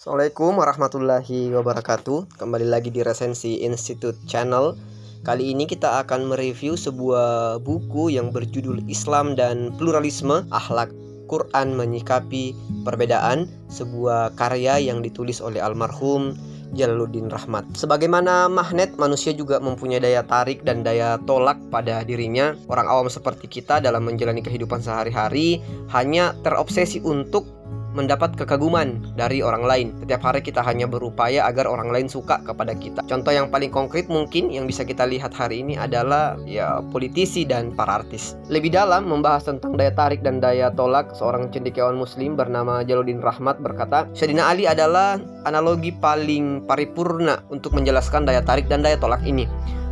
Assalamualaikum warahmatullahi wabarakatuh. Kembali lagi di Resensi Institute Channel. Kali ini kita akan mereview sebuah buku yang berjudul Islam dan Pluralisme Akhlak Quran Menyikapi Perbedaan Sebuah karya yang ditulis oleh almarhum Jalaluddin Rahmat. Sebagaimana magnet, manusia juga mempunyai daya tarik dan daya tolak pada dirinya. Orang awam seperti kita dalam menjalani kehidupan sehari-hari Hanya terobsesi untuk mendapat kekaguman dari orang lain. Setiap hari kita hanya berupaya agar orang lain suka kepada kita. Contoh yang paling konkret mungkin yang bisa kita lihat hari ini adalah ya politisi dan para artis. Lebih dalam membahas tentang daya tarik dan daya tolak seorang cendekiawan muslim bernama Jaludin Rahmat berkata, Syedina Ali adalah analogi paling paripurna untuk menjelaskan daya tarik dan daya tolak ini.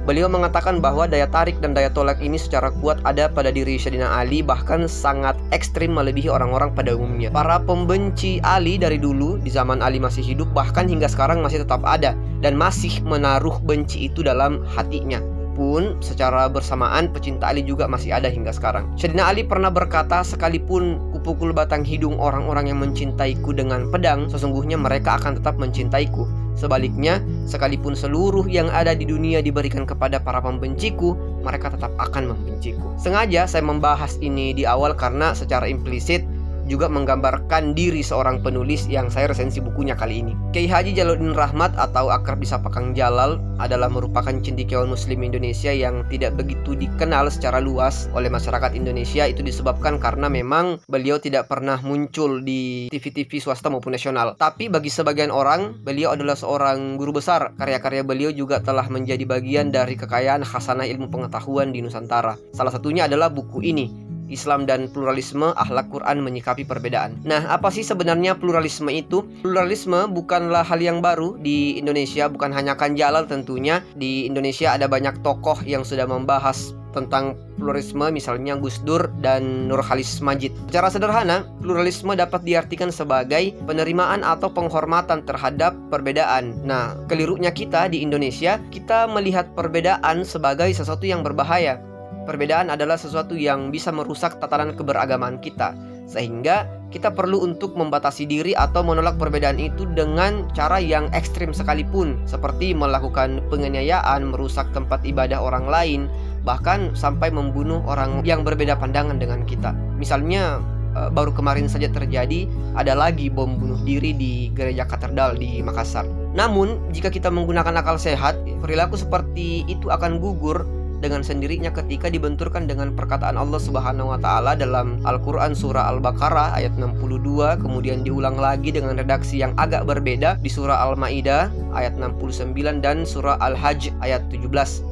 Beliau mengatakan bahwa daya tarik dan daya tolak ini secara kuat ada pada diri Syedina Ali bahkan sangat ekstrim melebihi orang-orang pada umumnya. Para pembenci Ali dari dulu di zaman Ali masih hidup bahkan hingga sekarang masih tetap ada dan masih menaruh benci itu dalam hatinya pun secara bersamaan pecinta Ali juga masih ada hingga sekarang. Syedina Ali pernah berkata, sekalipun kupukul batang hidung orang-orang yang mencintaiku dengan pedang, sesungguhnya mereka akan tetap mencintaiku. Sebaliknya, sekalipun seluruh yang ada di dunia diberikan kepada para pembenciku, mereka tetap akan membenciku. Sengaja saya membahas ini di awal karena secara implisit juga menggambarkan diri seorang penulis yang saya resensi bukunya kali ini. Kiai Haji Jaludin Rahmat atau akrab disapa Kang Jalal adalah merupakan cendekiawan muslim Indonesia yang tidak begitu dikenal secara luas oleh masyarakat Indonesia itu disebabkan karena memang beliau tidak pernah muncul di TV-TV swasta maupun nasional. Tapi bagi sebagian orang, beliau adalah seorang guru besar. Karya-karya beliau juga telah menjadi bagian dari kekayaan khasanah ilmu pengetahuan di Nusantara. Salah satunya adalah buku ini, Islam dan pluralisme, akhlak Quran menyikapi perbedaan. Nah, apa sih sebenarnya pluralisme itu? Pluralisme bukanlah hal yang baru di Indonesia, bukan hanya Kanjalal tentunya. Di Indonesia ada banyak tokoh yang sudah membahas tentang pluralisme misalnya Gus Dur dan Nurhalis Majid. Secara sederhana, pluralisme dapat diartikan sebagai penerimaan atau penghormatan terhadap perbedaan. Nah, kelirunya kita di Indonesia, kita melihat perbedaan sebagai sesuatu yang berbahaya. Perbedaan adalah sesuatu yang bisa merusak tatanan keberagaman kita, sehingga kita perlu untuk membatasi diri atau menolak perbedaan itu dengan cara yang ekstrim sekalipun, seperti melakukan penganiayaan, merusak tempat ibadah orang lain, bahkan sampai membunuh orang yang berbeda pandangan dengan kita. Misalnya, eh, baru kemarin saja terjadi ada lagi bom bunuh diri di gereja katedral di Makassar. Namun, jika kita menggunakan akal sehat, perilaku seperti itu akan gugur dengan sendirinya ketika dibenturkan dengan perkataan Allah Subhanahu wa taala dalam Al-Qur'an surah Al-Baqarah ayat 62 kemudian diulang lagi dengan redaksi yang agak berbeda di surah Al-Maidah ayat 69 dan surah Al-Hajj ayat 17.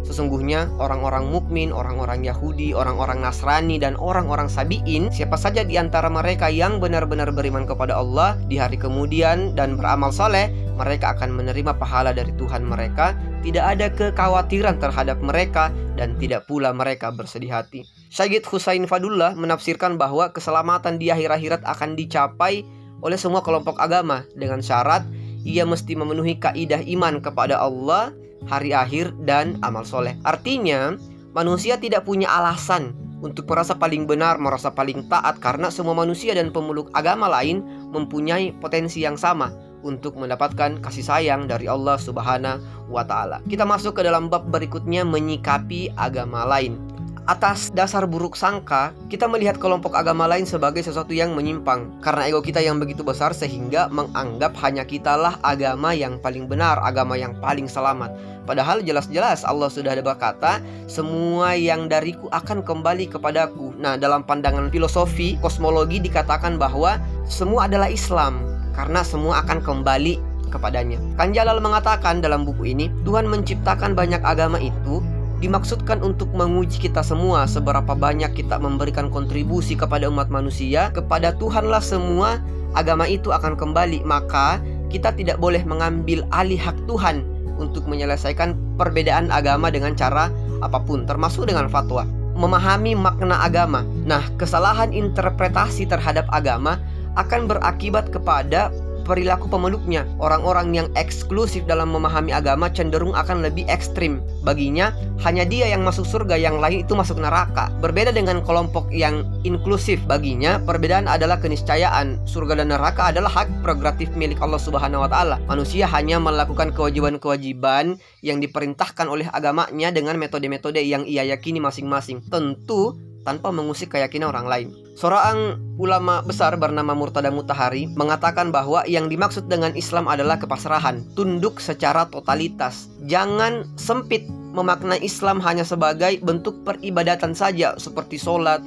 Sesungguhnya orang-orang mukmin, orang-orang Yahudi, orang-orang Nasrani dan orang-orang Sabiin, siapa saja di antara mereka yang benar-benar beriman kepada Allah di hari kemudian dan beramal soleh, mereka akan menerima pahala dari Tuhan mereka, tidak ada kekhawatiran terhadap mereka, dan tidak pula mereka bersedih hati. Syed Husain Fadullah menafsirkan bahwa keselamatan di akhir akhirat akan dicapai oleh semua kelompok agama dengan syarat ia mesti memenuhi kaidah iman kepada Allah, hari akhir, dan amal soleh. Artinya, manusia tidak punya alasan untuk merasa paling benar, merasa paling taat karena semua manusia dan pemeluk agama lain mempunyai potensi yang sama untuk mendapatkan kasih sayang dari Allah Subhanahu wa taala. Kita masuk ke dalam bab berikutnya menyikapi agama lain. Atas dasar buruk sangka, kita melihat kelompok agama lain sebagai sesuatu yang menyimpang karena ego kita yang begitu besar sehingga menganggap hanya kitalah agama yang paling benar, agama yang paling selamat. Padahal jelas-jelas Allah sudah ada berkata, semua yang dariku akan kembali kepadaku. Nah, dalam pandangan filosofi kosmologi dikatakan bahwa semua adalah Islam karena semua akan kembali kepadanya. Kan Jalal mengatakan dalam buku ini, Tuhan menciptakan banyak agama itu dimaksudkan untuk menguji kita semua seberapa banyak kita memberikan kontribusi kepada umat manusia kepada Tuhanlah semua agama itu akan kembali. Maka kita tidak boleh mengambil alih hak Tuhan untuk menyelesaikan perbedaan agama dengan cara apa pun termasuk dengan fatwa. Memahami makna agama. Nah kesalahan interpretasi terhadap agama akan berakibat kepada perilaku pemeluknya. Orang-orang yang eksklusif dalam memahami agama cenderung akan lebih ekstrim. Baginya, hanya dia yang masuk surga, yang lain itu masuk neraka. Berbeda dengan kelompok yang inklusif. Baginya, perbedaan adalah keniscayaan. Surga dan neraka adalah hak prerogatif milik Allah Subhanahu wa taala. Manusia hanya melakukan kewajiban-kewajiban yang diperintahkan oleh agamanya dengan metode-metode yang ia yakini masing-masing. Tentu tanpa mengusik keyakinan orang lain. Seorang ulama besar bernama Murtada Mutahari mengatakan bahwa yang dimaksud dengan Islam adalah kepasrahan, tunduk secara totalitas. Jangan sempit memaknai Islam hanya sebagai bentuk peribadatan saja seperti sholat,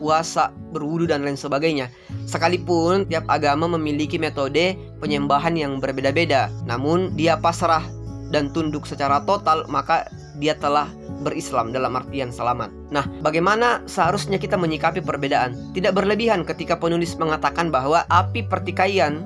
puasa, berwudu dan lain sebagainya. Sekalipun tiap agama memiliki metode penyembahan yang berbeda-beda, namun dia pasrah dan tunduk secara total, maka dia telah berislam dalam artian selamat. Nah, bagaimana seharusnya kita menyikapi perbedaan? Tidak berlebihan ketika penulis mengatakan bahwa api pertikaian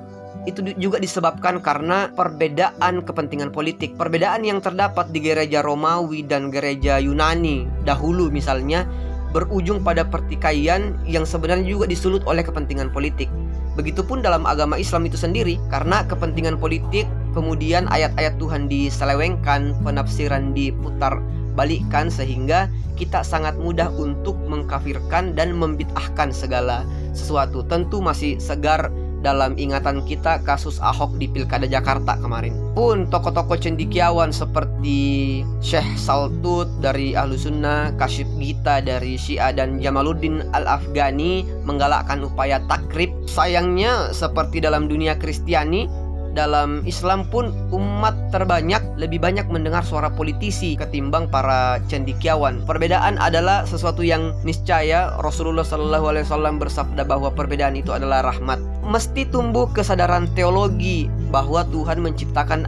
itu juga disebabkan karena perbedaan kepentingan politik. Perbedaan yang terdapat di gereja Romawi dan gereja Yunani dahulu misalnya berujung pada pertikaian yang sebenarnya juga disulut oleh kepentingan politik. Begitupun dalam agama Islam itu sendiri, karena kepentingan politik, kemudian ayat-ayat Tuhan diselewengkan, penafsiran diputar balikkan sehingga kita sangat mudah untuk mengkafirkan dan membid'ahkan segala sesuatu. Tentu masih segar dalam ingatan kita kasus Ahok di Pilkada Jakarta kemarin. Pun tokoh-tokoh cendikiawan seperti Syekh Saltut dari Ahlu Sunnah, Gita dari Syiah dan Jamaluddin Al-Afghani menggalakkan upaya takrib. Sayangnya seperti dalam dunia Kristiani, dalam Islam pun umat terbanyak lebih banyak mendengar suara politisi ketimbang para cendikiawan. Perbedaan adalah sesuatu yang niscaya Rasulullah Shallallahu Alaihi Wasallam bersabda bahwa perbedaan itu adalah rahmat. Mesti tumbuh kesadaran teologi bahwa Tuhan menciptakan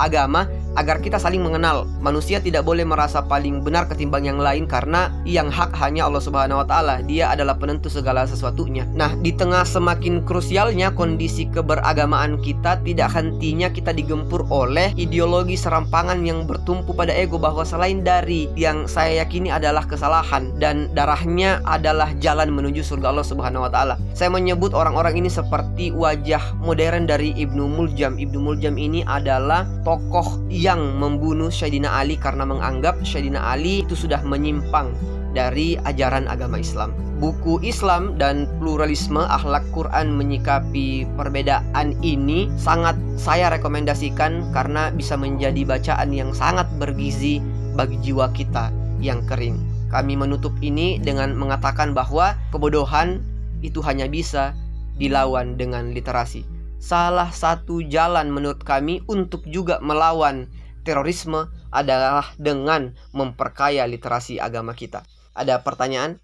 agama-agama agar kita saling mengenal. Manusia tidak boleh merasa paling benar ketimbang yang lain karena yang hak hanya Allah Subhanahu wa taala. Dia adalah penentu segala sesuatunya. Nah, di tengah semakin krusialnya kondisi keberagamaan kita tidak hentinya kita digempur oleh ideologi serampangan yang bertumpu pada ego bahwa selain dari yang saya yakini adalah kesalahan dan darahnya adalah jalan menuju surga Allah Subhanahu wa taala. Saya menyebut orang-orang ini seperti wajah modern dari Ibnu Muljam. Ibnu Muljam ini adalah tokoh yang membunuh Syedina Ali karena menganggap Syedina Ali itu sudah menyimpang dari ajaran agama Islam. Buku Islam dan pluralisme akhlak Quran menyikapi perbedaan ini sangat saya rekomendasikan karena bisa menjadi bacaan yang sangat bergizi bagi jiwa kita yang kering. Kami menutup ini dengan mengatakan bahwa kebodohan itu hanya bisa dilawan dengan literasi salah satu jalan menurut kami untuk juga melawan terorisme adalah dengan memperkaya literasi agama kita. Ada pertanyaan?